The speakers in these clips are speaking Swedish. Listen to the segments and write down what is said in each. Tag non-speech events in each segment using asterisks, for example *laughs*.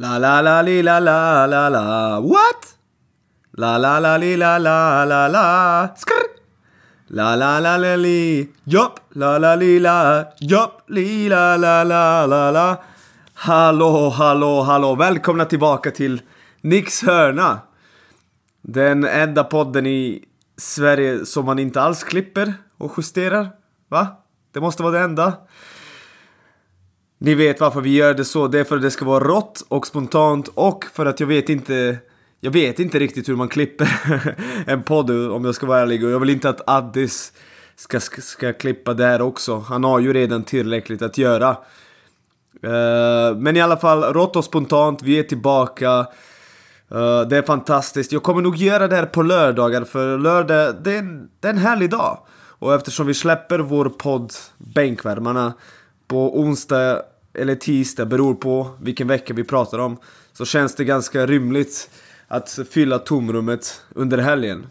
La la la li la la la la. What? La la la li la la la la. Skrr. La la la la li. Jopp. La la li la. Jopp. Li la la la la la. Hallå, hallå, hallå. Välkomna tillbaka till Nicks hörna. Den enda podden i Sverige som man inte alls klipper och justerar. Va? Det måste vara det enda. Ni vet varför vi gör det så. Det är för att det ska vara rått och spontant och för att jag vet inte jag vet inte riktigt hur man klipper *laughs* en podd om jag ska vara ärlig och jag vill inte att Addis ska, ska, ska klippa det här också. Han har ju redan tillräckligt att göra. Uh, men i alla fall, rått och spontant, vi är tillbaka. Uh, det är fantastiskt. Jag kommer nog göra det här på lördagar för lördag, det är, en, det är en härlig dag. Och eftersom vi släpper vår podd Bänkvärmarna på onsdag eller tisdag, beror på vilken vecka vi pratar om, så känns det ganska rymligt att fylla tomrummet under helgen.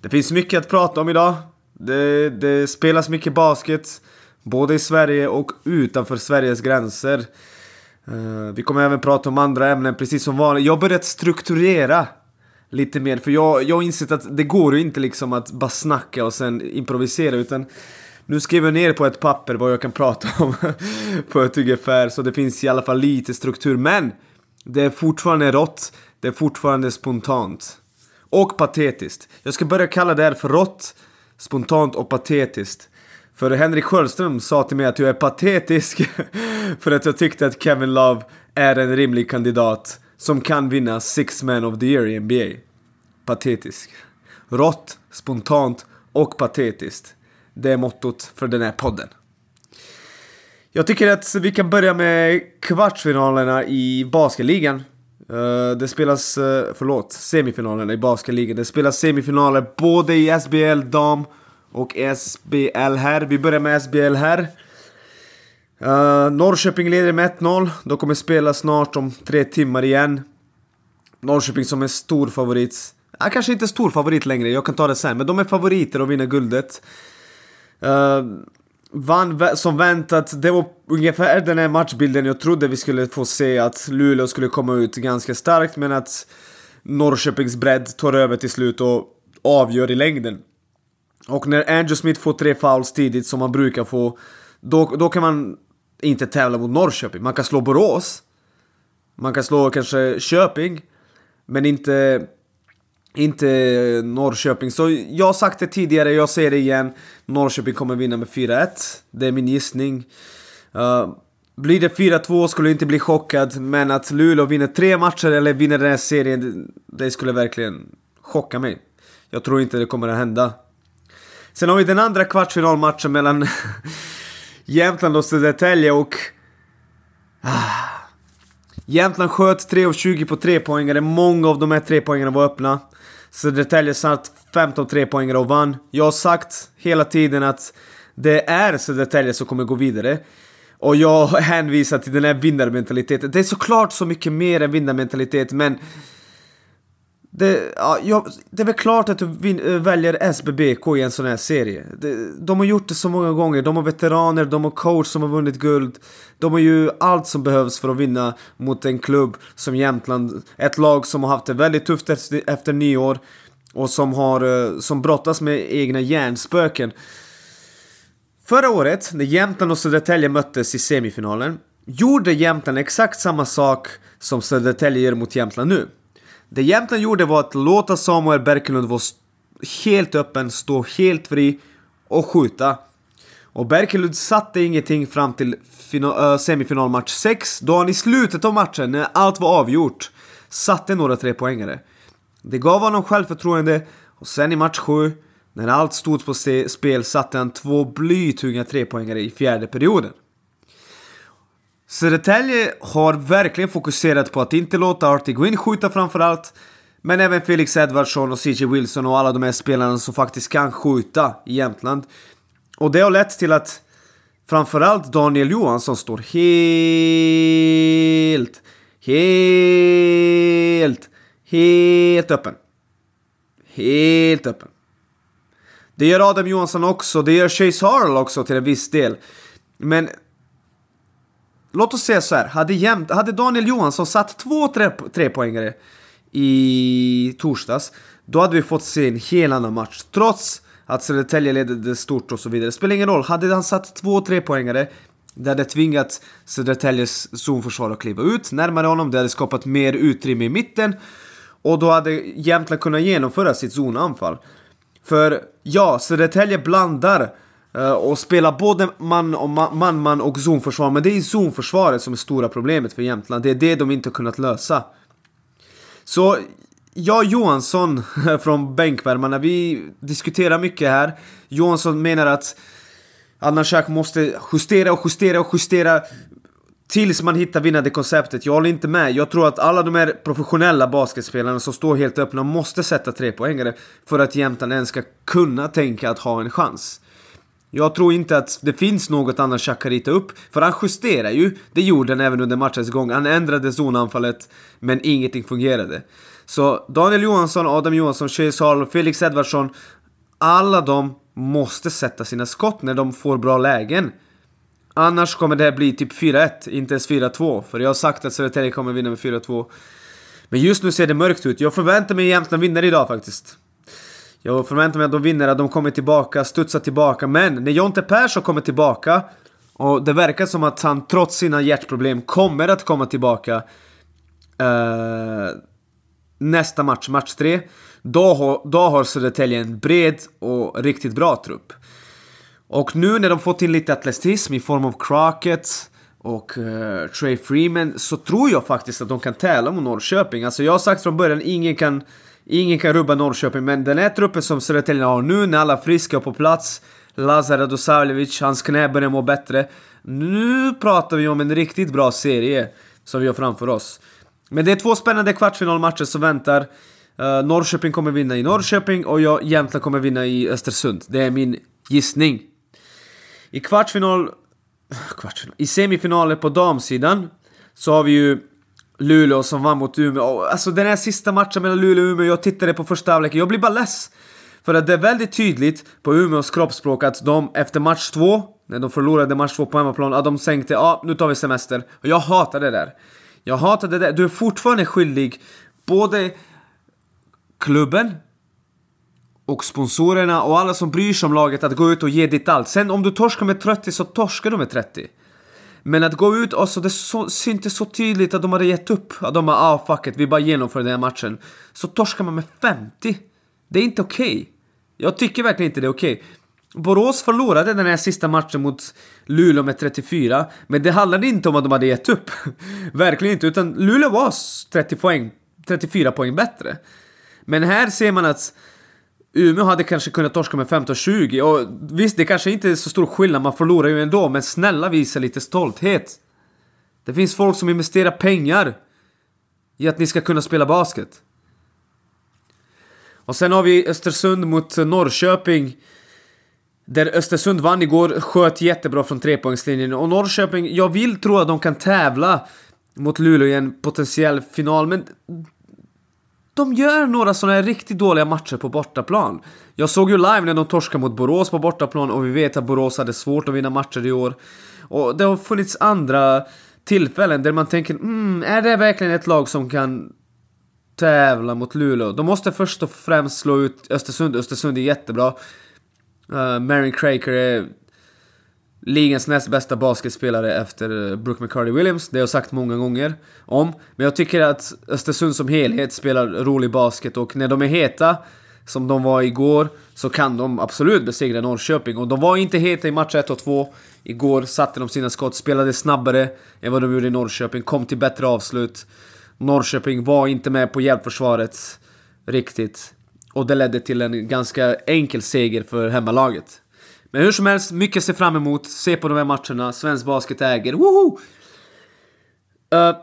Det finns mycket att prata om idag. Det, det spelas mycket basket, både i Sverige och utanför Sveriges gränser. Uh, vi kommer även prata om andra ämnen precis som vanligt. Jag har börjat strukturera lite mer, för jag, jag har insett att det går ju inte liksom att bara snacka och sen improvisera, utan nu skriver jag ner på ett papper vad jag kan prata om *laughs* på ett ungefär, så det finns i alla fall lite struktur. Men det är fortfarande rått, det är fortfarande spontant. Och patetiskt. Jag ska börja kalla det här för rått, spontant och patetiskt. För Henrik Sjöström sa till mig att jag är patetisk *laughs* för att jag tyckte att Kevin Love är en rimlig kandidat som kan vinna Six Man of the Year i NBA. Patetisk. Rått, spontant och patetiskt. Det är mottot för den här podden. Jag tycker att vi kan börja med kvartsfinalerna i basketligan. Eh, det spelas, eh, förlåt, semifinalerna i basketligan. Det spelas semifinaler både i SBL dam och SBL här. Vi börjar med SBL här. Uh, Norrköping leder med 1-0. De kommer spela snart om tre timmar igen. Norrköping som är stor favorit. Ja, kanske inte stor favorit längre, jag kan ta det sen. Men de är favoriter att vinna guldet. Uh, vann som väntat. Det var ungefär den här matchbilden jag trodde vi skulle få se. Att Luleå skulle komma ut ganska starkt men att Norrköpings bredd tar över till slut och avgör i längden. Och när Andrew Smith får tre fouls tidigt som man brukar få, då, då kan man inte tävla mot Norrköping. Man kan slå Borås, man kan slå kanske Köping, men inte inte Norrköping. Så jag har sagt det tidigare, jag säger det igen. Norrköping kommer vinna med 4-1. Det är min gissning. Uh, blir det 4-2 skulle jag inte bli chockad, men att Luleå vinner tre matcher eller vinner den här serien, det skulle verkligen chocka mig. Jag tror inte det kommer att hända. Sen har vi den andra kvartsfinalmatchen mellan *laughs* Jämtland och Södertälje och... Ah, Jämtland sköt 3 av 20 på 3 poängare. Många av de här 3 poängarna var öppna. Södertälje satt 15 3-poängare och vann. Jag har sagt hela tiden att det är Södertälje som kommer gå vidare. Och jag hänvisar till den här vinnarmentaliteten. Det är såklart så mycket mer än vinnarmentalitet, men... Det, ja, jag, det är väl klart att du vin, eh, väljer SBBK i en sån här serie. Det, de har gjort det så många gånger. De har veteraner, de har coach som har vunnit guld. De har ju allt som behövs för att vinna mot en klubb som Jämtland. Ett lag som har haft det väldigt tufft efter, efter nyår. Och som har eh, som brottas med egna hjärnspöken. Förra året, när Jämtland och Södertälje möttes i semifinalen, gjorde Jämtland exakt samma sak som Södertälje gör mot Jämtland nu. Det Jämtland gjorde var att låta Samuel Berkelund vara helt öppen, stå helt fri och skjuta. Och Berkelund satte ingenting fram till eh, semifinalmatch 6 då han i slutet av matchen, när allt var avgjort, satte några trepoängare. Det gav honom självförtroende och sen i match 7, när allt stod på spel, satte han två blytunga trepoängare i fjärde perioden. Södertälje har verkligen fokuserat på att inte låta Artie Gwynn skjuta framförallt. Men även Felix Edvardsson och CJ Wilson och alla de här spelarna som faktiskt kan skjuta i Jämtland. Och det har lett till att framförallt Daniel Johansson står helt, helt, helt öppen. Helt öppen. Det gör Adam Johansson också, det gör Chase Harrell också till en viss del. Men låt oss säga så här. Hade, jämt, hade Daniel Johansson satt två tre, trepoängare i torsdags, då hade vi fått se en helt annan match. Trots att Södertälje ledde stort och så vidare. Det spelar ingen roll. Hade han satt två trepoängare det hade tvingat Södertäljes zonförsvar att kliva ut närmare honom, det hade skapat mer utrymme i mitten och då hade Jämtland kunnat genomföra sitt zonanfall. För ja, Södertälje blandar Eh, och spelar både man, och man, man och zonförsvar, men det är zonförsvaret som är stora problemet för Jämtland. Det är det de inte har kunnat lösa. Så jag och Johansson *laughs* från bänkvärmarna, vi diskuterar mycket här. Johansson menar att Adnan Shak måste justera och justera och justera tills man hittar vinnande konceptet. Jag håller inte med. Jag tror att alla de här professionella basketspelarna som står helt öppna måste sätta tre poängare för att Jämtland ens ska kunna tänka att ha en chans. Jag tror inte att det finns något annat Shaq kan rita upp, för han justerar ju. Det gjorde han även under matchens gång. Han ändrade zonanfallet, men ingenting fungerade. Så Daniel Johansson, Adam Johansson, Chase Hall, Felix Edvardsson, alla de måste sätta sina skott när de får bra lägen. Annars kommer det här bli typ 4-1, inte ens 4-2. För jag har sagt att Södertälje kommer vinna med 4-2. Men just nu ser det mörkt ut. Jag förväntar mig Jämtland vinner idag faktiskt. Jag förväntar mig att de vinner, att de kommer tillbaka, studsar tillbaka. Men när Jonte Persson kommer tillbaka och det verkar som att han trots sina hjärtproblem kommer att komma tillbaka eh, nästa match, match 3. Då har, då har Södertälje en bred och riktigt bra trupp. Och nu när de fått in lite atletism i form av Crockett och uh, Trey Freeman så tror jag faktiskt att de kan tävla mot Norrköping. Alltså jag har sagt från början, ingen kan, ingen kan rubba Norrköping, men den här truppen som Södertälje har nu när alla friska och på plats, Lazar Radosavljevic, hans knä börjar må bättre. Nu pratar vi om en riktigt bra serie som vi har framför oss. Men det är två spännande kvartsfinalmatcher som väntar. Uh, Norrköping kommer vinna i Norrköping och jag, Jämtland kommer vinna i Östersund. Det är min gissning. I kvartsfinal... kvartsfinal I semifinaler på damsidan så har vi ju Luleå som vann mot Umeå. Alltså den här sista matchen mellan Luleå och Umeå, jag tittade på första halvleken, jag blir bara less. För att det är väldigt tydligt på Umeås kroppsspråk att de efter match två, när de förlorade match två på hemmaplan, att de sänkte ja, ah, nu tar vi semester. Och jag hatar det där. Jag hatar det där. Du är fortfarande skyldig både klubben och sponsorerna och alla som bryr sig om laget att gå ut och ge ditt allt. Sen om du torskar med 30 så torskar du med 30. Men att gå ut och så det så, syntes så tydligt att de hade gett upp. Att de bara ah fuck it, vi bara genomför den här matchen. Så torskar man med 50. Det är inte okej. Okay. Jag tycker verkligen inte det är okej. Okay. Borås förlorade den här sista matchen mot Luleå med 34, men det handlade inte om att de hade gett upp. *laughs* verkligen inte, utan Luleå var 30 poäng, 34 poäng bättre. Men här ser man att Umeå hade kanske kunnat torska med 15-20 och visst, det kanske inte är så stor skillnad, man förlorar ju ändå, men snälla visa lite stolthet. Det finns folk som investerar pengar i att ni ska kunna spela basket. Och sen har vi Östersund mot Norrköping. Där Östersund vann igår, sköt jättebra från trepoängslinjen och Norrköping, jag vill tro att de kan tävla mot Luleå i en potentiell final, men de gör några sådana här riktigt dåliga matcher på bortaplan. Jag såg ju live när de torskade mot Borås på bortaplan och vi vet att Borås hade svårt att vinna matcher i år. Och det har funnits andra tillfällen där man tänker mm, är det verkligen ett lag som kan tävla mot Luleå? De måste först och främst slå ut Östersund. Östersund är jättebra. Eh, uh, Marin Craker är ligans näst bästa basketspelare efter eh, Brooke McCarty Williams. Det har jag sagt många gånger om. Men jag tycker att Östersund som helhet spelar rolig basket och när de är heta, som de var igår, så kan de absolut besegra Norrköping. Och de var inte heta i match 1 och 2. Igår satte de sina skott, spelade snabbare än vad de gjorde i Norrköping, kom till bättre avslut. Norrköping var inte med på hjälpförsvaret riktigt. Och det ledde till en ganska enkel seger för hemmalaget. Men hur som helst, mycket se fram emot. Se på de här matcherna. Svensk basket äger. Woho! Uh,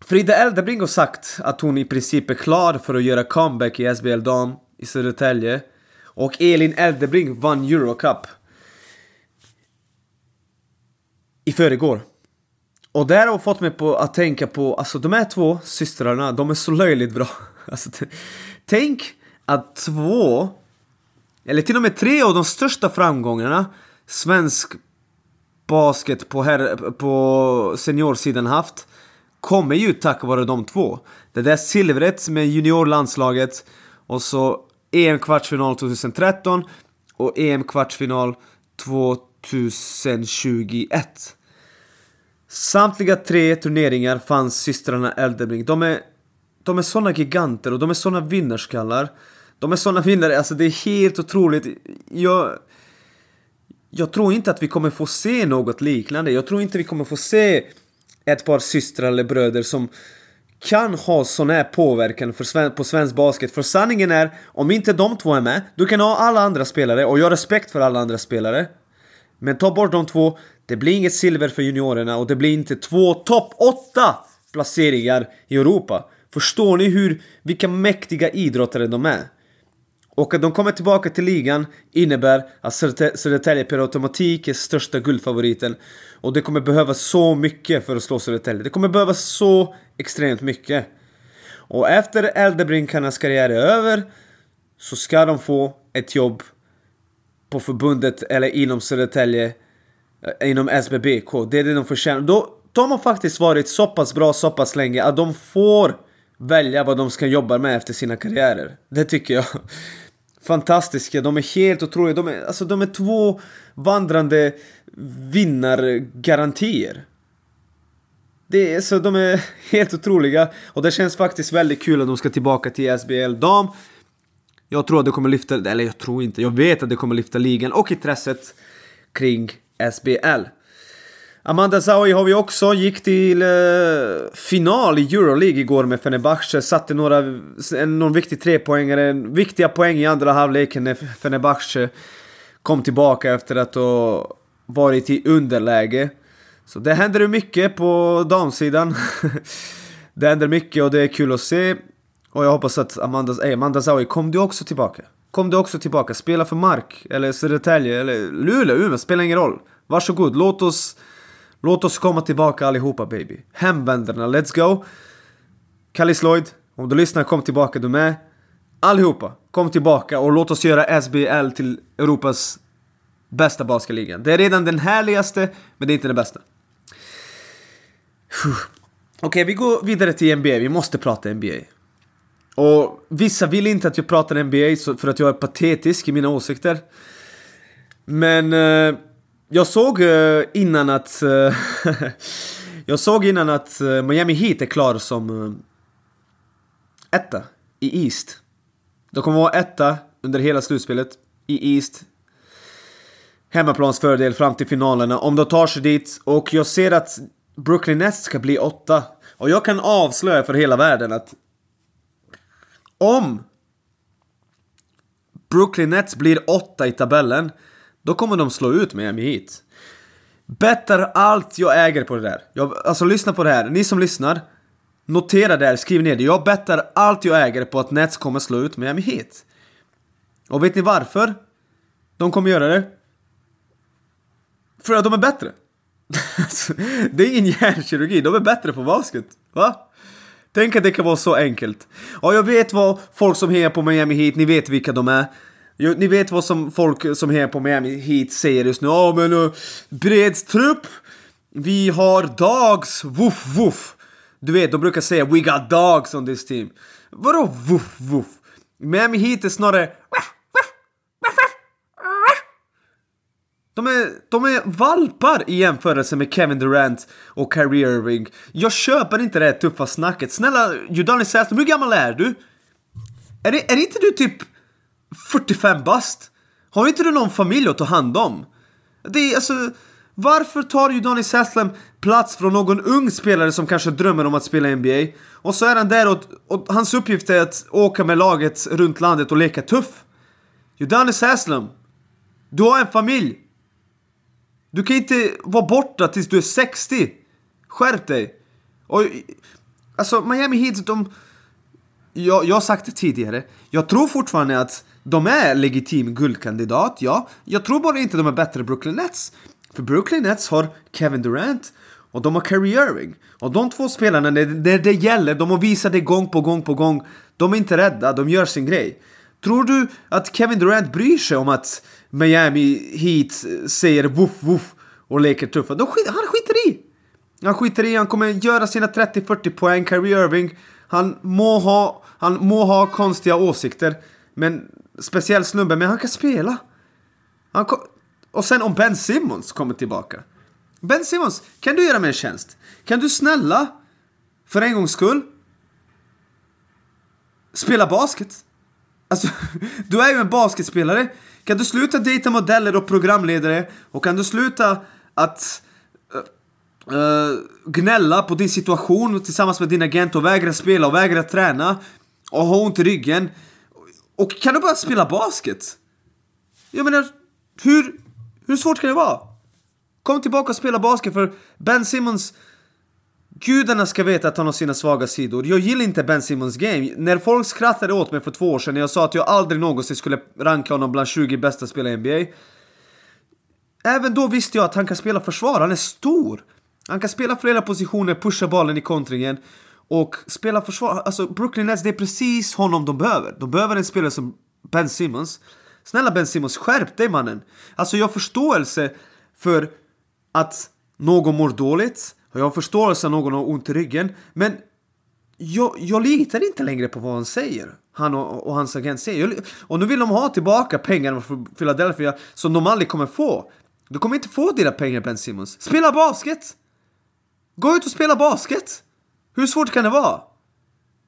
Frida Eldebring har sagt att hon i princip är klar för att göra comeback i SBL Dam i Södertälje. Och Elin Eldebring vann Eurocup. I förrgår. Och det har fått mig på att tänka på, alltså de här två systrarna, de är så löjligt bra. *laughs* Alltså, tänk att två, eller till och med tre av de största framgångarna svensk basket på, herr, på seniorsidan haft kommer ju tack vare de två. Det där silvret med juniorlandslaget och så EM-kvartsfinal 2013 och EM-kvartsfinal 2021. Samtliga tre turneringar fanns systrarna Eldebrink. De är, de är såna giganter och de är såna vinnarskallar. De är såna vinnare, alltså det är helt otroligt. Jag, jag tror inte att vi kommer få se något liknande. Jag tror inte vi kommer få se ett par systrar eller bröder som kan ha sån här påverkan för sven på svensk basket. För sanningen är, om inte de två är med, du kan ha alla andra spelare och jag har respekt för alla andra spelare. Men ta bort de två, det blir inget silver för juniorerna och det blir inte två topp 8 placeringar i Europa. Förstår ni hur, vilka mäktiga idrottare de är? Och att de kommer tillbaka till ligan innebär att Södertälje per automatik är största guldfavoriten. Och det kommer behövas så mycket för att slå Södertälje. Det kommer behövas så extremt mycket. Och efter Eldebrinkarnas karriär är över så ska de få ett jobb på förbundet eller inom Södertälje, eh, inom SBBK. Det är det de förtjänar. Då, de har faktiskt varit så pass bra så pass länge att de får välja vad de ska jobba med efter sina karriärer. Det tycker jag fantastiska, de är helt otroliga. De är, alltså, de är två vandrande vinnargarantier. Det är, så de är *laughs* helt otroliga och det känns faktiskt väldigt kul att de ska tillbaka till SBL dam. Jag tror att det kommer lyfta, eller jag tror inte, jag vet att det kommer lyfta ligan och intresset kring SBL. Amanda Zahui har vi också, gick till eh, final i Euroleague igår med Fenerbahce, satte några, någon viktig trepoängare, viktiga poäng i andra halvleken när Fenerbahce kom tillbaka efter att ha varit i underläge. Så det händer mycket på damsidan. *laughs* det händer mycket och det är kul att se. Och jag hoppas att Amanda, hey, Amanda Zawi, kom du också tillbaka? Kom du också tillbaka? Spela för Mark, eller Södertälje, eller Luleå, Umeå, spelar ingen roll. Varsågod, låt oss Låt oss komma tillbaka allihopa baby. Hemvändarna, let's go! Kallis Lloyd, om du lyssnar, kom tillbaka du med. Allihopa, kom tillbaka och låt oss göra SBL till Europas bästa basketliga Det är redan den härligaste, men det är inte den bästa. Okej, okay, vi går vidare till NBA. Vi måste prata NBA. Och vissa vill inte att jag pratar NBA för att jag är patetisk i mina åsikter. Men... Eh, Eh, eh, *laughs* jag såg innan att... Jag såg innan att Miami Heat är klar som eh, etta i East. De kommer vara etta under hela slutspelet i East. Hemmaplansfördel fram till finalerna om de tar sig dit. Och jag ser att Brooklyn Nets ska bli åtta. Och jag kan avslöja för hela världen att om Brooklyn Nets blir åtta i tabellen då kommer de slå ut Miami Heat. Bettar allt jag äger på det där. Jag, alltså lyssna på det här, ni som lyssnar. Notera det här, skriv ner det. Jag bettar allt jag äger på att Nets kommer slå ut Miami Heat. Och vet ni varför? De kommer göra det. För att de är bättre. *laughs* det är ingen hjärnkirurgi, de är bättre på basket. Va? Tänk att det kan vara så enkelt. Ja, jag vet vad folk som hejar på Miami Heat, ni vet vilka de är. Jo, ni vet vad som folk som är på Miami Heat säger just nu. Ja, men eh, uh, breds trupp. Vi har dogs. Woof, woof. Du vet, de brukar säga We got dogs on this team. Vadå woof, woof? Miami Heat är snarare de är, de är valpar i jämförelse med Kevin Durant och Kyrie Irving. Jag köper inte det här tuffa snacket. Snälla, Udonis Sassam, hur gammal är du? Är, det, är inte du typ 45 bast. Har inte du någon familj att ta hand om? Det är alltså... Varför tar ju Donny Sasslem plats från någon ung spelare som kanske drömmer om att spela NBA? Och så är han där och, och hans uppgift är att åka med laget runt landet och leka tuff. Udonis Haslem, du har en familj. Du kan inte vara borta tills du är 60. Skärp dig. Och, alltså Miami Heat, de... Jag, jag har sagt det tidigare. Jag tror fortfarande att de är legitim guldkandidat, ja. Jag tror bara inte de är bättre än Brooklyn Nets. För Brooklyn Nets har Kevin Durant och de har Kyrie Irving. Och de två spelarna, när det, det gäller, de har visat det gång på gång på gång. De är inte rädda, de gör sin grej. Tror du att Kevin Durant bryr sig om att Miami Heat säger woof woof och leker tuffa. De skiter, han skiter i! Han skiter i, han kommer göra sina 30-40 poäng. Kyrie Irving, han må, ha, han må ha konstiga åsikter. Men speciell snubbe, men han kan spela. Han kom, och sen om Ben Simmons kommer tillbaka. Ben Simmons, kan du göra mig en tjänst? Kan du snälla, för en gångs skull, spela basket? Alltså, *laughs* du är ju en basketspelare. Kan du sluta dejta modeller och programledare? Och kan du sluta att uh, gnälla på din situation tillsammans med din agent och vägra spela och vägra träna och ha ont i ryggen? Och kan du bara spela basket? Jag menar, hur, hur svårt kan det vara? Kom tillbaka och spela basket för Ben Simmons Gudarna ska veta att han har sina svaga sidor. Jag gillar inte Ben Simmons game. När folk skrattade åt mig för två år sedan när jag sa att jag aldrig någonsin skulle ranka honom bland 20 bästa spelare i NBA. Även då visste jag att han kan spela försvar, han är stor. Han kan spela flera positioner, pusha bollen i kontringen och spela försvar. Alltså Brooklyn Nets, det är precis honom de behöver. De behöver en spelare som Ben Simmons. Snälla Ben Simmons, skärp dig mannen! Alltså jag har förståelse för att någon mår dåligt, och jag har förståelse att någon har ont i ryggen, men jag, jag litar inte längre på vad han säger. Han och, och hans agent säger. Jag, och nu vill de ha tillbaka pengarna från Philadelphia som de aldrig kommer få. Du kommer inte få dina pengar Ben Simmons. Spela basket! Gå ut och spela basket! Hur svårt kan det vara?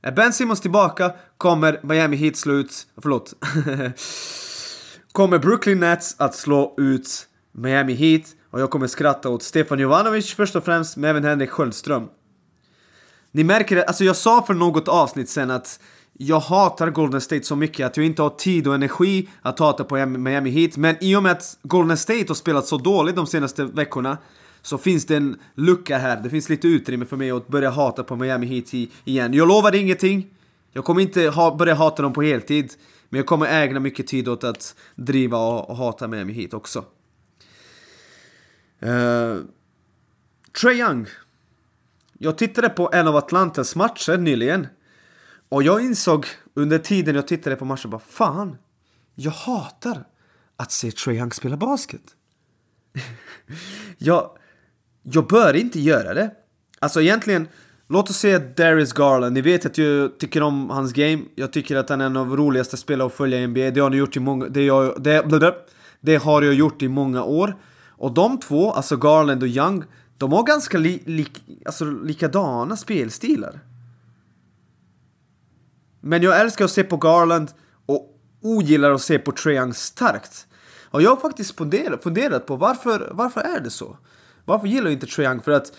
Är Ben Simmons tillbaka kommer Miami Heat slå ut... Förlåt. *laughs* kommer Brooklyn Nets att slå ut Miami Heat och jag kommer skratta åt Stefan Jovanovic först och främst, men även Henrik Sköldström. Ni märker det, alltså jag sa för något avsnitt sen att jag hatar Golden State så mycket att jag inte har tid och energi att hata på Miami Heat. Men i och med att Golden State har spelat så dåligt de senaste veckorna så finns det en lucka här. Det finns lite utrymme för mig att börja hata på Miami Heat igen. Jag lovar ingenting. Jag kommer inte ha, börja hata dem på heltid. Men jag kommer ägna mycket tid åt att driva och, och hata Miami Heat också. Uh, Trae Young. Jag tittade på en av Atlantas matcher nyligen. Och jag insåg under tiden jag tittade på matchen bara fan, jag hatar att se Trae Young spela basket. *laughs* jag, jag bör inte göra det. Alltså egentligen, låt oss säga Darius Garland. Ni vet att jag tycker om hans game. Jag tycker att han är en av de roligaste spelarna att följa i NBA. Det har, ni gjort i många, det, jag, det, det har jag gjort i många år. Och de två, alltså Garland och Young, de har ganska li, li, alltså likadana spelstilar. Men jag älskar att se på Garland och ogillar att se på Trae Young starkt. Och jag har faktiskt funderat, funderat på varför, varför är det så? Varför gillar du inte Triang För att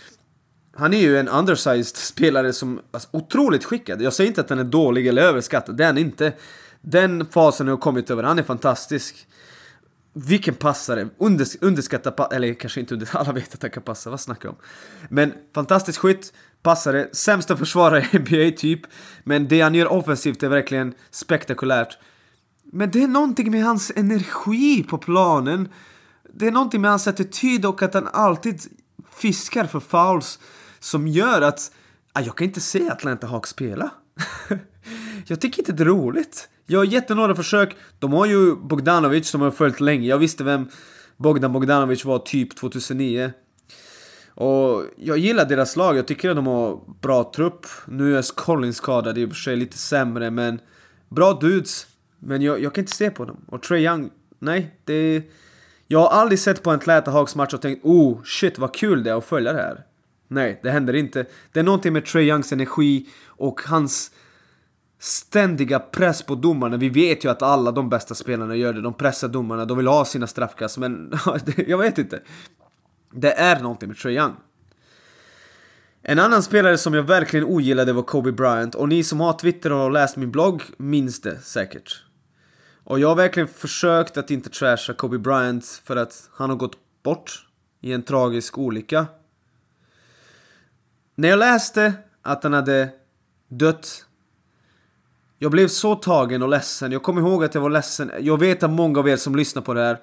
han är ju en undersized spelare som är alltså, otroligt skickad. Jag säger inte att han är dålig eller överskattad, det är han inte. Den fasen har kommit över, han är fantastisk. Vilken passare! Unders underskattad pa eller kanske inte under *laughs* alla vet att han kan passa, vad snackar jag om? Men fantastisk skytt, passare, sämsta försvarare i NBA typ. Men det han gör offensivt är verkligen spektakulärt. Men det är någonting med hans energi på planen. Det är någonting med hans attityd och att han alltid fiskar för fouls som gör att jag kan inte se Atlanta Hawks spela. *laughs* jag tycker inte det är roligt. Jag har gett några försök. De har ju Bogdanovic som har följt länge. Jag visste vem Bogdan Bogdanovic var typ 2009. Och jag gillar deras lag. Jag tycker att de har bra trupp. Nu är Collins skadad, i och för sig lite sämre, men bra dudes. Men jag, jag kan inte se på dem. Och Trey Young, nej, det... Jag har aldrig sett på en Atlanta Hawks match och tänkt oh shit vad kul det är att följa det här. Nej, det händer inte. Det är någonting med Trey Youngs energi och hans ständiga press på domarna. Vi vet ju att alla de bästa spelarna gör det. De pressar domarna, de vill ha sina straffkast, men *laughs* jag vet inte. Det är någonting med Trey Young. En annan spelare som jag verkligen ogillade var Kobe Bryant och ni som har Twitter och har läst min blogg minns det säkert. Och jag har verkligen försökt att inte trasha Kobe Bryant för att han har gått bort i en tragisk olycka. När jag läste att han hade dött jag blev så tagen och ledsen. Jag kommer ihåg att jag var ledsen. Jag vet att många av er som lyssnar på det här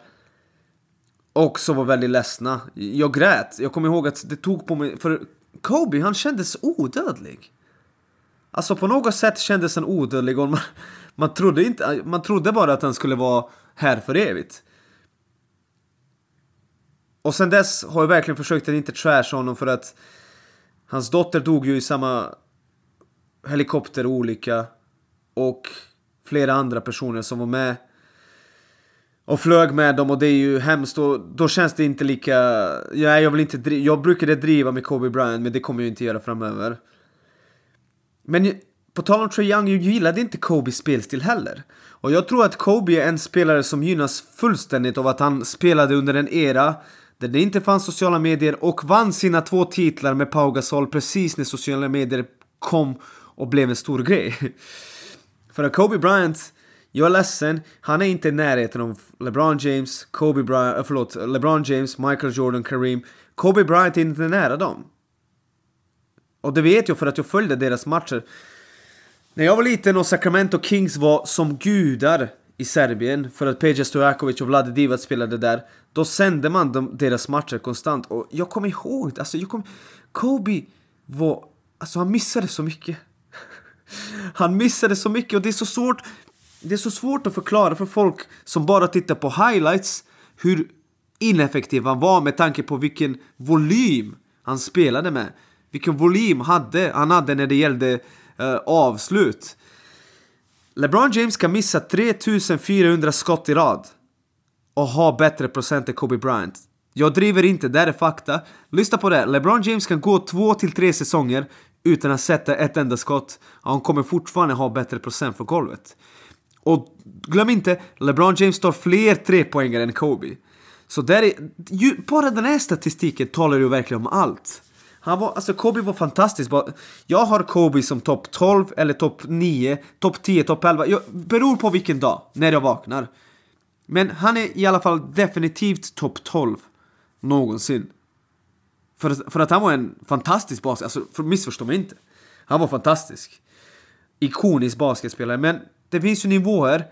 också var väldigt ledsna. Jag grät. Jag kommer ihåg att det tog på mig. För Kobe, han kändes odödlig. Alltså på något sätt kändes han odödlig och man, man, trodde inte, man trodde bara att han skulle vara här för evigt. och sen dess har jag verkligen försökt att inte trasha honom för att hans dotter dog ju i samma helikopterolycka och flera andra personer som var med och flög med dem och det är ju hemskt och då känns det inte lika... Ja, jag vill inte driva, Jag brukade driva med Kobe Bryant men det kommer jag inte göra framöver. Men på tal om Trae Young, jag gillade inte Kobes spelstil heller. Och jag tror att Kobe är en spelare som gynnas fullständigt av att han spelade under en era där det inte fanns sociala medier och vann sina två titlar med Pau Gasol precis när sociala medier kom och blev en stor grej. *laughs* För att Kobe Bryant, jag är ledsen, han är inte i närheten av LeBron James, Kobe Bryant, äh, förlåt, LeBron James, Michael Jordan, Kareem. Kobe Bryant är inte nära dem. Och det vet jag för att jag följde deras matcher. När jag var liten och Sacramento Kings var som gudar i Serbien för att Peja Stojakovic och Vlade Divac spelade där. Då sände man de, deras matcher konstant och jag kommer ihåg, alltså jag kommer... Kobe var... Alltså han missade så mycket. *laughs* Han missade så mycket och det är så svårt Det är så svårt att förklara för folk som bara tittar på highlights hur ineffektiv han var med tanke på vilken volym han spelade med. Vilken volym hade, han hade när det gällde uh, avslut. LeBron James kan missa 3400 skott i rad och ha bättre procent än Kobe Bryant. Jag driver inte, det här är fakta. Lyssna på det, LeBron James kan gå 2 till 3 säsonger utan att sätta ett enda skott. Och han kommer fortfarande ha bättre procent för golvet. Och glöm inte, LeBron James tar fler trepoängare än Kobe. Så där är, ju, bara den här statistiken talar ju verkligen om allt. Han var, alltså Kobe var fantastisk. Jag har Kobe som topp 12 eller topp 9, topp 10, topp 11. Jag, beror på vilken dag, när jag vaknar. Men han är i alla fall definitivt topp 12 någonsin. För, för att han var en fantastisk basket, alltså missförstå mig inte. Han var fantastisk. Ikonisk basketspelare, men det finns ju nivåer.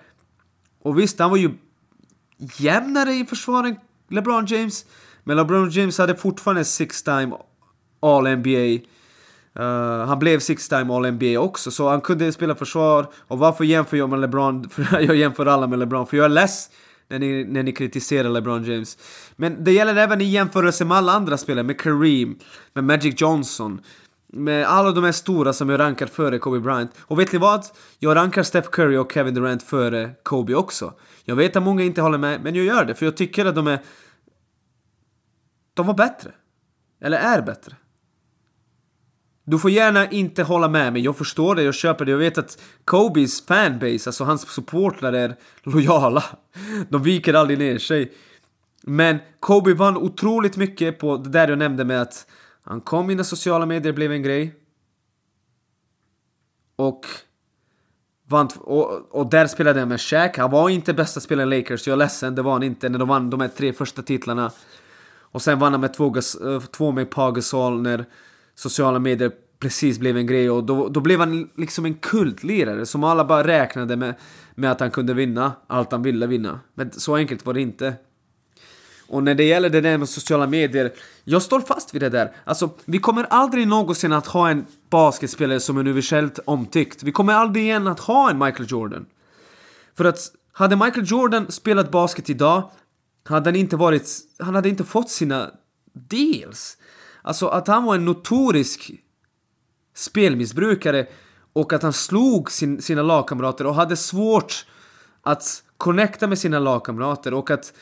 Och visst, han var ju jämnare i försvaret, LeBron James. Men LeBron James hade fortfarande six time All-NBA. Uh, eh, han blev six time All-NBA också, så han kunde spela försvar. Och varför jämför jag med LeBron? *laughs* För jag jämför alla med LeBron, för jag är less när ni, när ni kritiserar LeBron James. Men det gäller även i jämförelse med alla andra spelare, med Kareem, med Magic Johnson, med alla de här stora som jag rankar före Kobe Bryant. Och vet ni vad? Jag rankar Steph Curry och Kevin Durant före Kobe också. Jag vet att många inte håller med, men jag gör det för jag tycker att de är... De var bättre. Eller är bättre. Du får gärna inte hålla med mig, jag förstår det, jag köper det. Jag vet att Kobes fanbase, alltså hans supportrar är lojala. De viker aldrig ner sig. Men Kobe vann otroligt mycket på det där jag nämnde med att han kom in i sociala medier blev en grej. Och vann, och, och där spelade jag med Shaq. Han var inte bästa spelaren i Lakers, jag är ledsen, det var han inte när de vann de här tre första titlarna. Och sen vann han med två, eh, två med Pagasol när sociala medier precis blev en grej och då, då blev han liksom en kultlirare som alla bara räknade med, med att han kunde vinna allt han ville vinna. Men så enkelt var det inte. Och när det gäller det där med sociala medier, jag står fast vid det där. Alltså, vi kommer aldrig någonsin att ha en basketspelare som är universellt omtyckt. Vi kommer aldrig igen att ha en Michael Jordan. För att hade Michael Jordan spelat basket idag, hade han inte varit... Han hade inte fått sina deals. Alltså att han var en notorisk spelmissbrukare och att han slog sin, sina lagkamrater och hade svårt att connecta med sina lagkamrater och att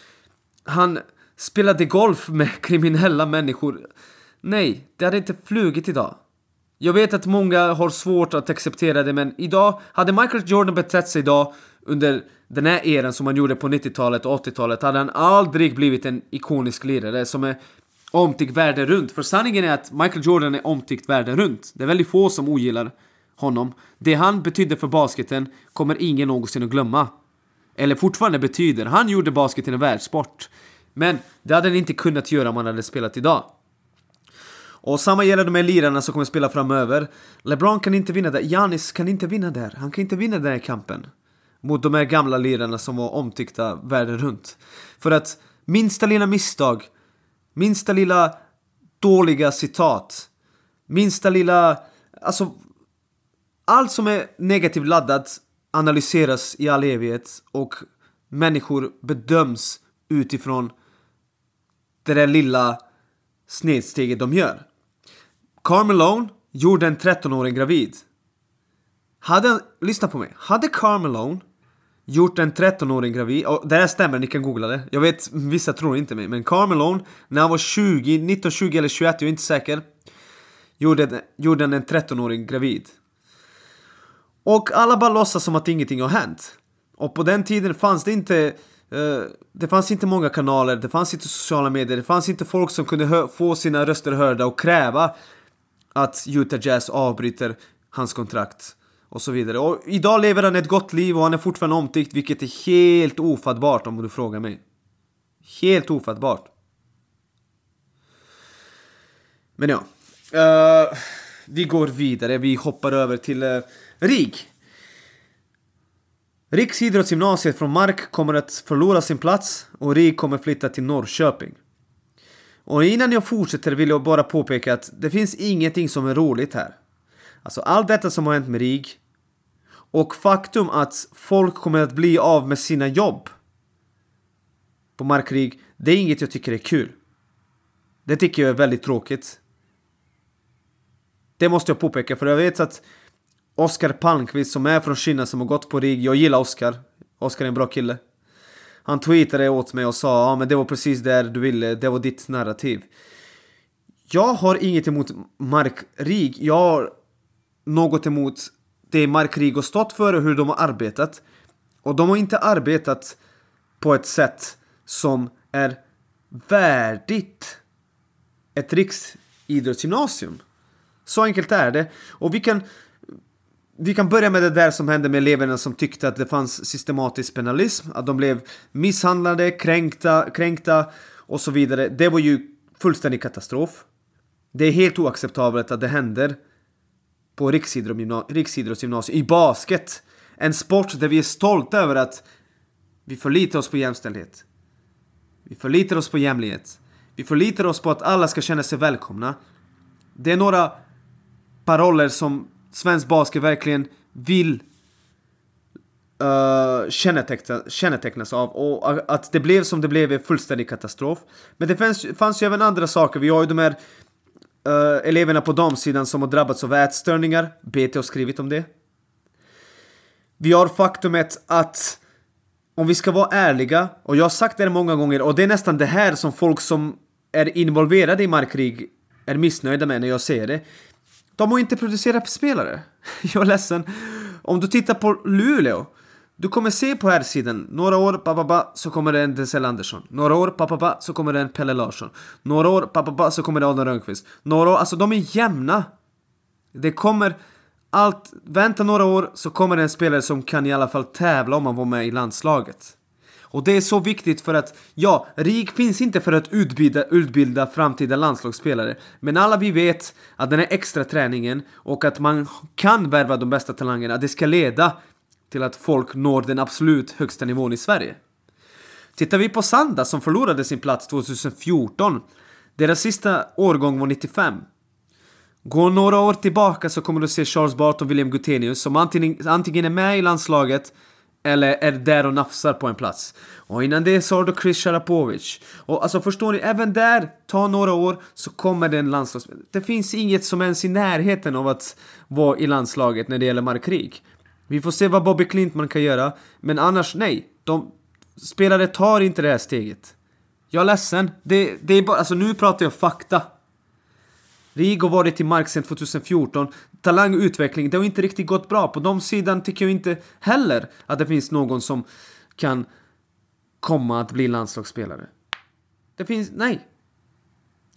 han spelade golf med *laughs* kriminella människor. Nej, det hade inte flugit idag. Jag vet att många har svårt att acceptera det, men idag, hade Michael Jordan betett sig idag under den här eran som han gjorde på 90-talet och 80-talet, hade han aldrig blivit en ikonisk lirare som är omtyckt världen runt. För sanningen är att Michael Jordan är omtyckt världen runt. Det är väldigt få som ogillar honom. Det han betydde för basketen kommer ingen någonsin att glömma. Eller fortfarande betyder. Han gjorde basket till en världssport. Men det hade han inte kunnat göra om han hade spelat idag. Och samma gäller de här lirarna som kommer spela framöver. LeBron kan inte vinna där. Janis kan inte vinna där. Han kan inte vinna den här kampen. Mot de här gamla lirarna som var omtyckta världen runt. För att minsta lilla misstag, minsta lilla dåliga citat, minsta lilla... Alltså... Allt som är negativt laddat analyseras i all evighet och människor bedöms utifrån det där lilla snedsteget de gör. Carmelone gjorde en 13-åring gravid. Hade, lyssna på mig, hade Carmelone gjort en 13-åring gravid, och det här stämmer, ni kan googla det. Jag vet, vissa tror inte mig, men Carmelone, när han var 20, 19, 20 eller 21, jag är inte säker, gjorde, gjorde en 13-åring gravid. Och alla bara låtsas som att ingenting har hänt. Och på den tiden fanns det inte Uh, det fanns inte många kanaler, det fanns inte sociala medier, det fanns inte folk som kunde få sina röster hörda och kräva att Utah Jazz avbryter hans kontrakt och så vidare. Och idag lever han ett gott liv och han är fortfarande omtyckt, vilket är helt ofattbart om du frågar mig. Helt ofattbart. Men ja. Uh, vi går vidare, vi hoppar över till uh, RIG. Riksidrottsgymnasiet från Mark kommer att förlora sin plats och RIG kommer flytta till Norrköping. Och innan jag fortsätter vill jag bara påpeka att det finns ingenting som är roligt här. Alltså allt detta som har hänt med RIG och faktum att folk kommer att bli av med sina jobb på markkrig, det är inget jag tycker är kul. Det tycker jag är väldigt tråkigt. Det måste jag påpeka för jag vet att Oskar Palmqvist som är från Kina som har gått på RIG, jag gillar Oskar. Oskar är en bra kille. Han tweetade åt mig och sa ja men det var precis där du ville, det var ditt narrativ. Jag har inget emot markrig, jag har något emot det Mark Rigo har stått för och hur de har arbetat. Och de har inte arbetat på ett sätt som är värdigt ett riksidrottsgymnasium. Så enkelt är det. Och vi kan vi kan börja med det där som hände med eleverna som tyckte att det fanns systematisk penalism, att de blev misshandlade, kränkta, kränkta och så vidare. Det var ju fullständig katastrof. Det är helt oacceptabelt att det händer på riksidrottsgymnasiet i basket. En sport där vi är stolta över att vi förlitar oss på jämställdhet. Vi förlitar oss på jämlikhet. Vi förlitar oss på att alla ska känna sig välkomna. Det är några paroller som svensk basket verkligen vill uh, känneteckna, kännetecknas av. Och att det blev som det blev är fullständig katastrof. Men det fanns, fanns ju även andra saker. Vi har ju de här uh, eleverna på damsidan som har drabbats av ätstörningar. BT har skrivit om det. Vi har faktumet att om vi ska vara ärliga, och jag har sagt det många gånger, och det är nästan det här som folk som är involverade i markkrig är missnöjda med när jag säger det. De har inte producerat spelare. *laughs* Jag är ledsen. Om du tittar på Luleå. Du kommer se på här sidan, några år pappa så kommer det en Denzel Andersson. Några år pappa så kommer det en Pelle Larsson. Några år pappa så kommer det Adam Rönnqvist. Några år, alltså de är jämna. Det kommer allt, vänta några år så kommer det en spelare som kan i alla fall tävla om man var med i landslaget. Och det är så viktigt för att, ja, RIG finns inte för att utbilda, utbilda framtida landslagsspelare. Men alla vi vet att den här extra träningen och att man kan värva de bästa talangerna, det ska leda till att folk når den absolut högsta nivån i Sverige. Tittar vi på Sanda som förlorade sin plats 2014, deras sista årgång var 95. Gå några år tillbaka så kommer du se Charles Barton och William Gutenius som antingen, antingen är med i landslaget eller är där och nafsar på en plats. Och innan det så har du Chris Sharapovic. Och alltså förstår ni, även där, ta några år så kommer det en landslagsspelare. Det finns inget som ens i närheten av att vara i landslaget när det gäller markkrig. Vi får se vad Bobby Klintman kan göra, men annars nej. De spelare tar inte det här steget. Jag är ledsen. Det, det är bara, alltså nu pratar jag fakta. Rigo varit i mark sedan 2014. Talangutveckling, det har inte riktigt gått bra. På de sidan tycker jag inte heller att det finns någon som kan komma att bli landslagsspelare. Det finns, nej.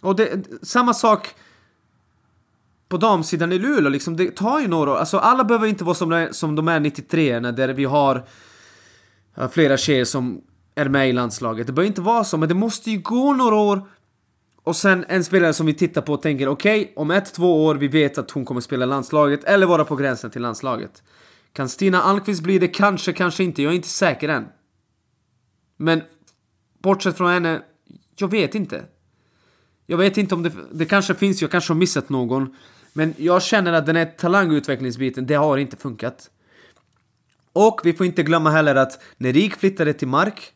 Och det, samma sak på damsidan i Luleå, liksom, det tar ju några år. Alltså alla behöver inte vara som de är, som de är 93 när där vi har flera tjejer som är med i landslaget. Det behöver inte vara så, men det måste ju gå några år och sen en spelare som vi tittar på och tänker okej, okay, om ett, två år vi vet att hon kommer spela landslaget eller vara på gränsen till landslaget. Kan Stina Almqvist bli det? Kanske, kanske inte. Jag är inte säker än. Men bortsett från henne, jag vet inte. Jag vet inte om det, det kanske finns, jag kanske har missat någon. Men jag känner att den här talangutvecklingsbiten, det har inte funkat. Och vi får inte glömma heller att när RIK flyttade till Mark,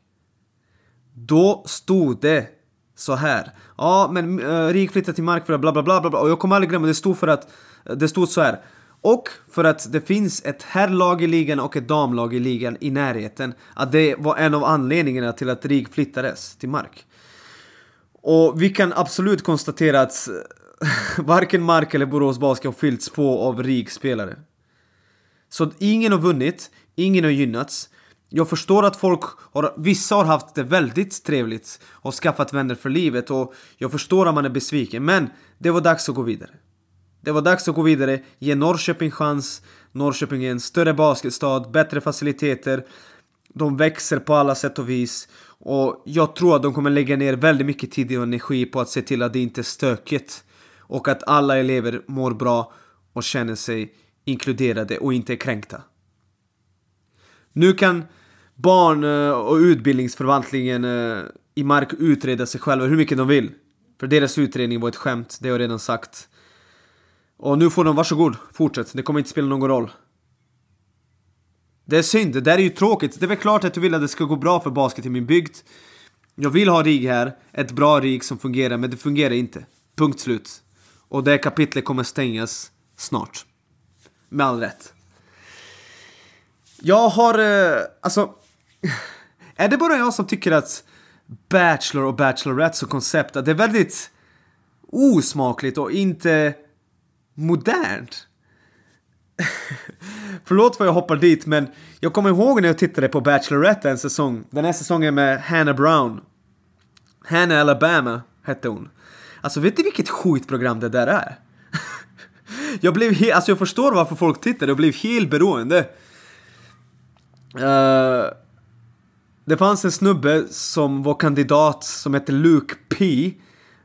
då stod det så här. Ja, men uh, Rik flyttade till mark för att bla bla bla bla och jag kommer aldrig glömma, det stod för att, det stod så här. Och för att det finns ett herrlag i ligan och ett damlag i ligan i närheten. Att det var en av anledningarna till att RIG flyttades till Mark. Och vi kan absolut konstatera att *laughs* varken Mark eller Borås Basket har fyllts på av RIG-spelare. Så ingen har vunnit, ingen har gynnats. Jag förstår att folk har, vissa har haft det väldigt trevligt och skaffat vänner för livet och jag förstår att man är besviken men det var dags att gå vidare. Det var dags att gå vidare, ge Norrköping chans. Norrköping är en större basketstad, bättre faciliteter. De växer på alla sätt och vis. Och jag tror att de kommer lägga ner väldigt mycket tid och energi på att se till att det inte är stökigt. Och att alla elever mår bra och känner sig inkluderade och inte är kränkta. Nu kan barn eh, och utbildningsförvaltningen eh, i Mark utreda sig själva hur mycket de vill. För deras utredning var ett skämt, det har jag redan sagt. Och nu får de, varsågod, fortsätt. Det kommer inte spela någon roll. Det är synd, det där är ju tråkigt. Det är väl klart att du vill att det ska gå bra för basket i min bygd. Jag vill ha RIG här, ett bra RIG som fungerar, men det fungerar inte. Punkt slut. Och det kapitlet kommer stängas snart. Med all rätt. Jag har, eh, alltså... Är det bara jag som tycker att Bachelor och Bachelorette som koncept, att det är väldigt osmakligt och inte modernt. *laughs* Förlåt vad jag hoppar dit, men jag kommer ihåg när jag tittade på Bachelorette en säsong. Den här säsongen med Hannah Brown. Hannah Alabama hette hon. Alltså vet du vilket skitprogram det där är? *laughs* jag blev helt, alltså jag förstår varför folk tittar, jag blev helt beroende. Uh, det fanns en snubbe som var kandidat som hette Luke P.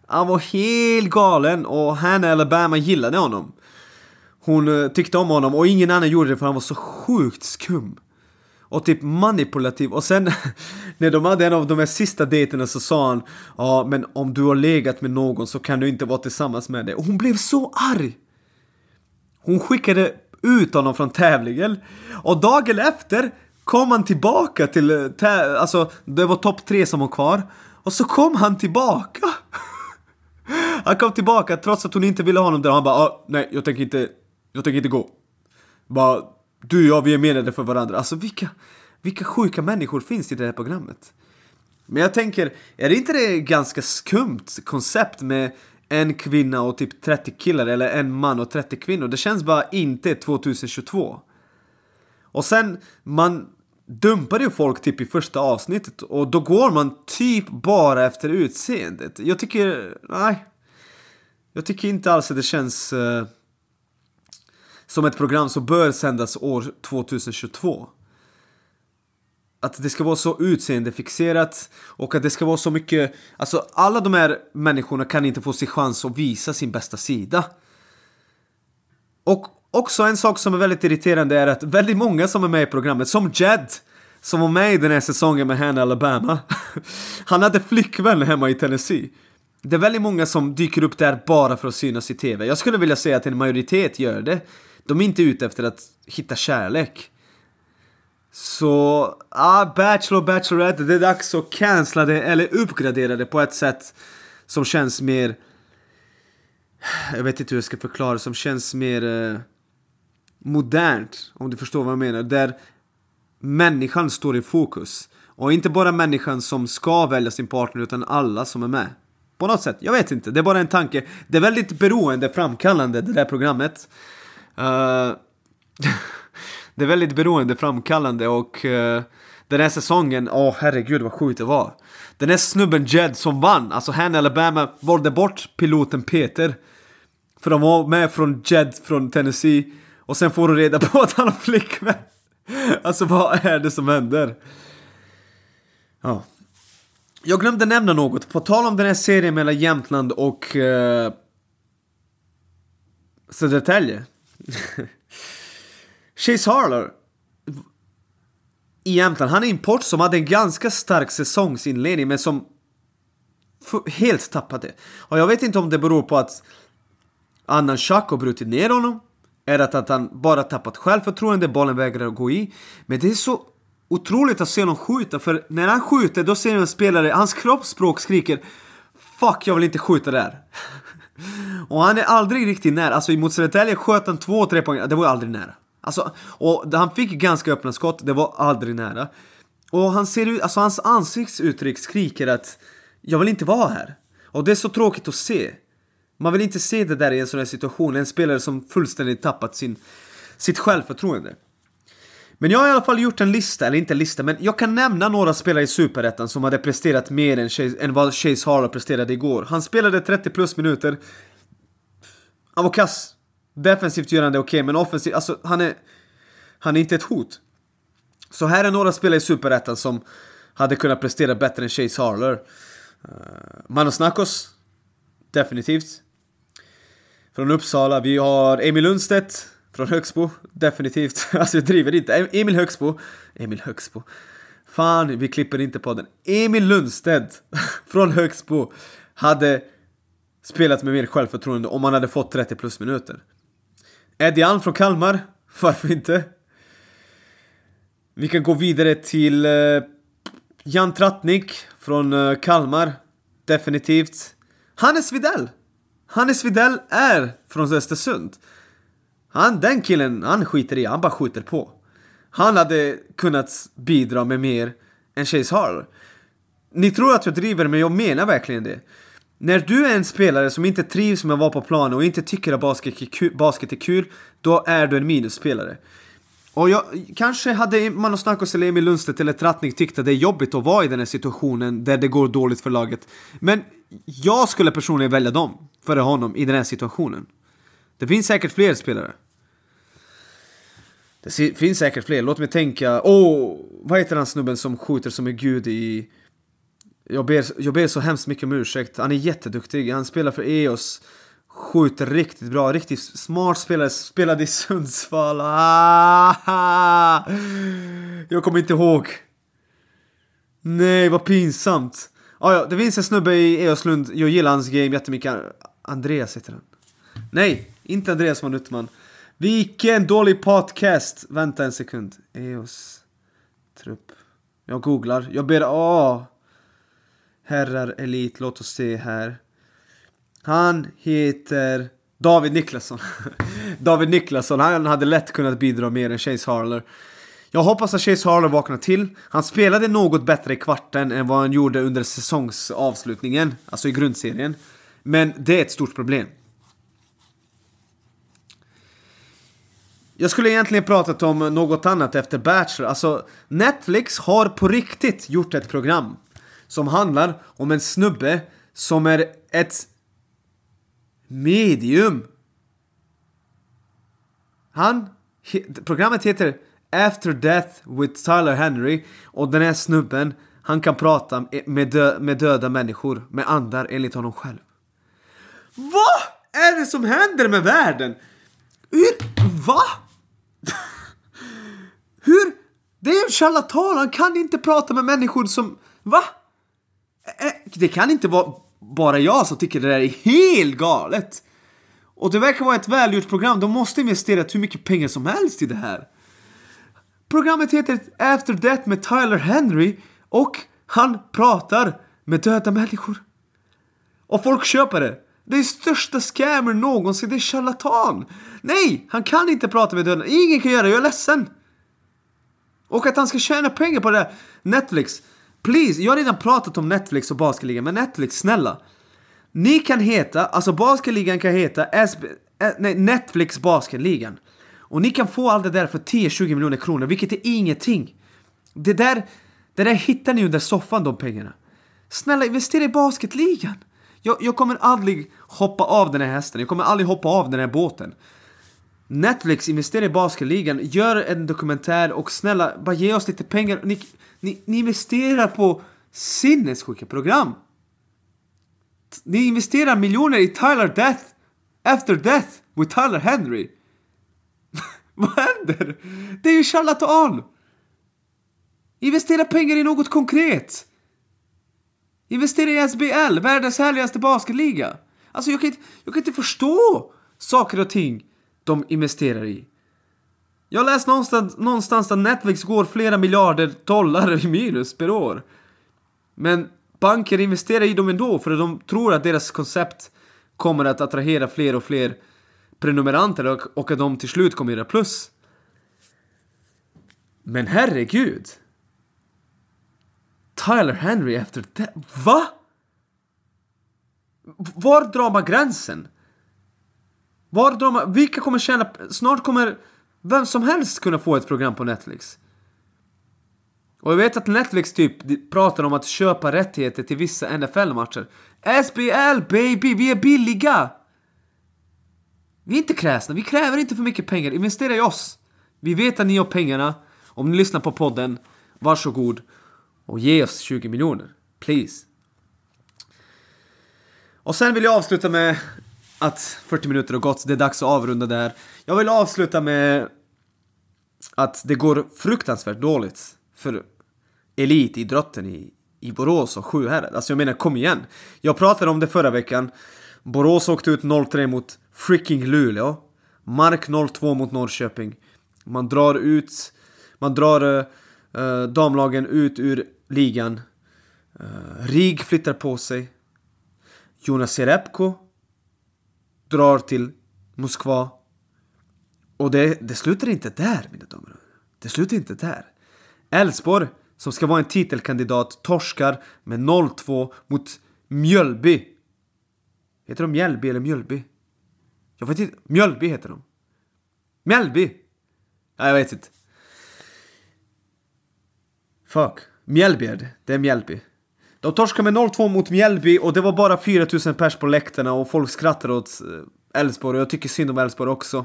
Han var helt galen och Hannah Alabama gillade honom. Hon eh, tyckte om honom och ingen annan gjorde det för han var så sjukt skum. Och typ manipulativ. Och sen *laughs* när de hade en av de här sista dejterna så sa han Ja men om du har legat med någon så kan du inte vara tillsammans med det. Och hon blev så arg! Hon skickade ut honom från tävlingen. Och dagen efter kom han tillbaka till, eh, alltså det var topp tre som var kvar. Och så kom han tillbaka! *laughs* Han kom tillbaka trots att hon inte ville ha honom där och han bara ah, nej jag tänker inte, jag tänker inte gå. Bara, du och jag vi är menade för varandra. Alltså vilka, vilka sjuka människor finns i det här programmet? Men jag tänker, är det inte det ganska skumt koncept med en kvinna och typ 30 killar eller en man och 30 kvinnor? Det känns bara inte 2022. Och sen, man dumpar ju folk typ i första avsnittet och då går man typ bara efter utseendet. Jag tycker, nej. Jag tycker inte alls att det känns uh, som ett program som bör sändas år 2022. Att det ska vara så utseendefixerat och att det ska vara så mycket... Alltså alla de här människorna kan inte få sin chans att visa sin bästa sida. Och också en sak som är väldigt irriterande är att väldigt många som är med i programmet, som Jed, som var med i den här säsongen med Hannah Alabama, *laughs* han hade flickvän hemma i Tennessee. Det är väldigt många som dyker upp där bara för att synas i TV. Jag skulle vilja säga att en majoritet gör det. De är inte ute efter att hitta kärlek. Så, ah, Bachelor och Bachelorette, det är dags att cancella det eller uppgradera det på ett sätt som känns mer... Jag vet inte hur jag ska förklara, som känns mer eh, modernt, om du förstår vad jag menar. Där människan står i fokus. Och inte bara människan som ska välja sin partner, utan alla som är med. På något sätt, jag vet inte, det är bara en tanke. Det är väldigt beroende framkallande det där programmet. Uh, *laughs* det är väldigt beroendeframkallande och uh, den här säsongen, åh oh, herregud vad sjukt det var. Den här snubben Jed som vann, alltså han Alabama valde bort piloten Peter. För de var med från Jed från Tennessee. Och sen får du reda på *laughs* att han har flickvän. Alltså vad är det som händer? Ja. Jag glömde nämna något. På tal om den här serien mellan Jämtland och uh, Södertälje. *laughs* Chase Harler i Jämtland, han är import som hade en ganska stark säsongsinledning men som helt tappade. Och jag vet inte om det beror på att Annan Schack har brutit ner honom. Eller att han bara tappat självförtroende, bollen vägrar gå i. Men det är så otroligt att se honom skjuta, för när han skjuter då ser en spelare, hans kroppsspråk skriker fuck jag vill inte skjuta där. *laughs* och han är aldrig riktigt nära. Alltså mot Södertälje sköt han två, tre poäng. Det var aldrig nära. Alltså, och han fick ganska öppna skott, det var aldrig nära. Och han ser ut, alltså hans ansiktsuttryck skriker att jag vill inte vara här. Och det är så tråkigt att se. Man vill inte se det där i en sån här situation, en spelare som fullständigt tappat sin, sitt självförtroende. Men jag har i alla fall gjort en lista, eller inte en lista, men jag kan nämna några spelare i Superettan som hade presterat mer än, Chase, än vad Chase Harlow presterade igår. Han spelade 30 plus minuter. Han var kass. Defensivt gör han det okej, okay, men offensivt, alltså han är... Han är inte ett hot. Så här är några spelare i Superettan som hade kunnat prestera bättre än Chase Harler. Uh, Manos Nakos. Definitivt. Från Uppsala. Vi har Emil Lundstedt från Högsbo. Definitivt. *laughs* Alltså jag driver inte. Emil Högsbo. Emil Högsbo. Fan, vi klipper inte podden. Emil Lundstedt *laughs* från Högsbo hade spelat med mer självförtroende om han hade fått 30 plus minuter. Eddie Alm från Kalmar. *laughs* Varför inte? Vi kan gå vidare till eh, Jan Trattnik från eh, Kalmar. Definitivt. Hannes Videll. Hannes Videll är från Östersund. Han, den killen, han skiter i, han bara skjuter på. Han hade kunnat bidra med mer än Chase Harler. Ni tror att jag driver, men jag menar verkligen det. När du är en spelare som inte trivs med att vara på planen och inte tycker att basket är kul, då är du en minusspelare. Och jag, kanske hade Manos Nakos eller Emil Lundstedt eller Trattnik tyckt att det är jobbigt att vara i den här situationen där det går dåligt för laget. Men jag skulle personligen välja dem före honom i den här situationen. Det finns säkert fler spelare. Det finns säkert fler, låt mig tänka. Åh, oh, vad heter han snubben som skjuter som en gud i... Jag ber, jag ber så hemskt mycket om ursäkt. Han är jätteduktig, han spelar för EOS. Skjuter riktigt bra, riktigt smart spelare. Spelade i Sundsvall. Ah, jag kommer inte ihåg. Nej, vad pinsamt. Ah, ja, det finns en snubbe i Eoslund, jag gillar hans game jättemycket. Andreas heter han. Nej, inte Andreas von Uttman. Vilken dålig podcast! Vänta en sekund. EOS trupp. Jag googlar. Jag ber... Åh! Herrar Elit, låt oss se här. Han heter David Niklasson. *laughs* David Niklasson, han hade lätt kunnat bidra mer än Chase Harler. Jag hoppas att Chase Harler vaknar till. Han spelade något bättre i kvarten än vad han gjorde under säsongsavslutningen, alltså i grundserien. Men det är ett stort problem. Jag skulle egentligen pratat om något annat efter Bachelor. Alltså, Netflix har på riktigt gjort ett program som handlar om en snubbe som är ett medium. Han, programmet heter After Death with Tyler Henry och den här snubben, han kan prata med, dö med döda människor, med andar enligt honom själv. Vad är det som händer med världen? Hur, va? Hur? Det är en charlatan, han kan inte prata med människor som... Va? Det kan inte vara bara jag som tycker det där är helt galet. Och det verkar vara ett välgjort program, de måste investera hur mycket pengar som helst i det här. Programmet heter After Death med Tyler Henry och han pratar med döda människor. Och folk köper det. Det är största scammer någonsin, det är charlatan! Nej, han kan inte prata med döda, ingen kan göra det, jag är ledsen! Och att han ska tjäna pengar på det Netflix, please, jag har redan pratat om Netflix och Basketligan, men Netflix, snälla! Ni kan heta, alltså Basketligan kan heta SB, eh, nej, Netflix Basketligan. Och ni kan få allt det där för 10-20 miljoner kronor, vilket är ingenting. Det där, det där hittar ni under soffan, de pengarna. Snälla, investera i Basketligan! Jag, jag kommer aldrig hoppa av den här hästen, jag kommer aldrig hoppa av den här båten. Netflix investerar i basketligan, gör en dokumentär och snälla, bara ge oss lite pengar. Ni, ni, ni investerar på sinnessjuka program. Ni investerar miljoner i Tyler Death, After Death with Tyler Henry. *laughs* Vad händer? Det är ju charlatan! Investera pengar i något konkret! Investera i SBL, världens härligaste basketliga. Alltså jag kan, inte, jag kan inte förstå saker och ting de investerar i. Jag har läst någonstans, någonstans att Netflix går flera miljarder dollar i minus per år. Men banker investerar i dem ändå för att de tror att deras koncept kommer att attrahera fler och fler prenumeranter och, och att de till slut kommer göra plus. Men herregud! Tyler Henry efter det. Va? Var drar man gränsen? Var de. Vilka kommer tjäna... Snart kommer vem som helst kunna få ett program på Netflix. Och jag vet att Netflix typ pratar om att köpa rättigheter till vissa NFL-matcher. SBL baby, vi är billiga! Vi är inte kräsna, vi kräver inte för mycket pengar. Investera i oss. Vi vet att ni har pengarna. Om ni lyssnar på podden, varsågod och ge oss 20 miljoner. Please. Och sen vill jag avsluta med att 40 minuter har gått, det är dags att avrunda där. Jag vill avsluta med att det går fruktansvärt dåligt för elitidrotten i, i Borås och Sjuhärad. Alltså jag menar, kom igen! Jag pratade om det förra veckan. Borås åkte ut 0-3 mot freaking Luleå. Mark 0-2 mot Norrköping. Man drar ut... Man drar uh, damlagen ut ur ligan. Uh, Rig flyttar på sig. Jonas Jerebko drar till Moskva. Och det, det slutar inte där, mina damer och herrar Det slutar inte där. Elfsborg, som ska vara en titelkandidat, torskar med 0-2 mot Mjölby. Heter de Mjällby eller Mjölby? Jag vet inte. Mjölby heter de. Mjällby! Ja, jag vet inte. Fuck. Mjällby är det. Det är Mjällby. De torskade med 0-2 mot Mjällby och det var bara 4000 pers på läktarna och folk skrattade åt eh, Elfsborg och jag tycker synd om Elfsborg också.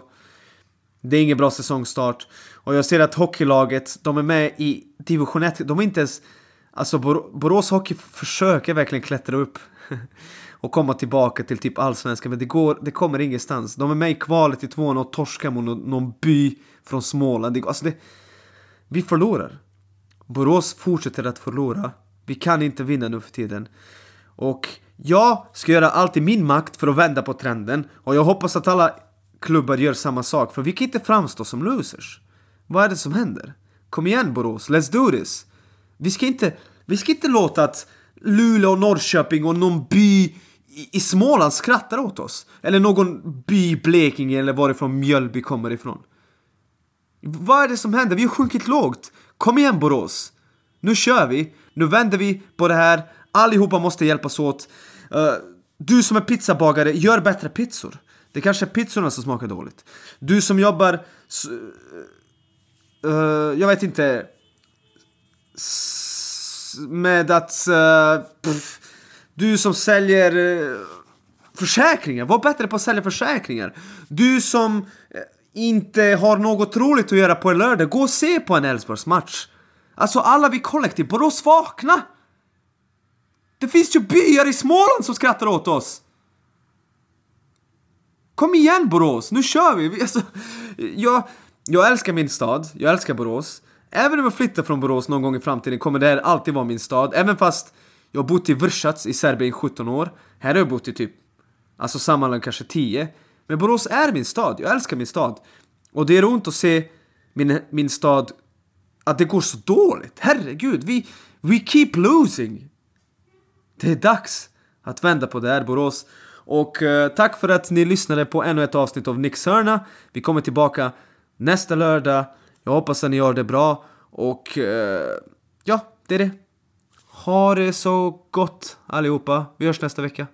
Det är ingen bra säsongstart. Och jag ser att hockeylaget, de är med i division 1. De är inte ens... Alltså Borås Hockey försöker verkligen klättra upp. *laughs* och komma tillbaka till typ allsvenskan, men det, går, det kommer ingenstans. De är med i kvalet i tvåan och torskar mot någon, någon by från Småland. Det, alltså det, vi förlorar. Borås fortsätter att förlora. Vi kan inte vinna nu för tiden. Och jag ska göra allt i min makt för att vända på trenden och jag hoppas att alla klubbar gör samma sak för vi kan inte framstå som losers. Vad är det som händer? Kom igen Borås, let's do this! Vi ska inte, vi ska inte låta att Luleå, Norrköping och någon by i, i Småland skrattar åt oss. Eller någon by i Blekinge eller varifrån Mjölby kommer ifrån. Vad är det som händer? Vi har sjunkit lågt. Kom igen Borås! Nu kör vi! Nu vänder vi på det här. Allihopa måste hjälpas åt. Eh, du som är pizzabagare, gör bättre pizzor. Det kanske är pizzorna som smakar dåligt. Du som jobbar... Uh, jag vet inte... Med att... Uh, pff, du som säljer uh, försäkringar, var bättre på att sälja försäkringar. Du som inte har något roligt att göra på en lördag, gå och se på en Elfsborgs match. Alltså alla vi kollektiv, Borås vakna! Det finns ju byar i Småland som skrattar åt oss! Kom igen Borås, nu kör vi! Alltså, jag, jag älskar min stad, jag älskar Borås. Även om jag flyttar från Borås någon gång i framtiden kommer det här alltid vara min stad. Även fast jag har bott i Vršac i Serbien i 17 år. Här har jag bott i typ, alltså sammanlagt kanske 10. Men Borås är min stad, jag älskar min stad. Och det är ont att se min, min stad, att det går så dåligt. Herregud, vi, we keep losing. Det är dags att vända på det här Borås. Och eh, tack för att ni lyssnade på ännu ett avsnitt av Nix Hörna. Vi kommer tillbaka nästa lördag. Jag hoppas att ni gör det bra. Och eh, ja, det är det. Ha det så gott allihopa. Vi hörs nästa vecka.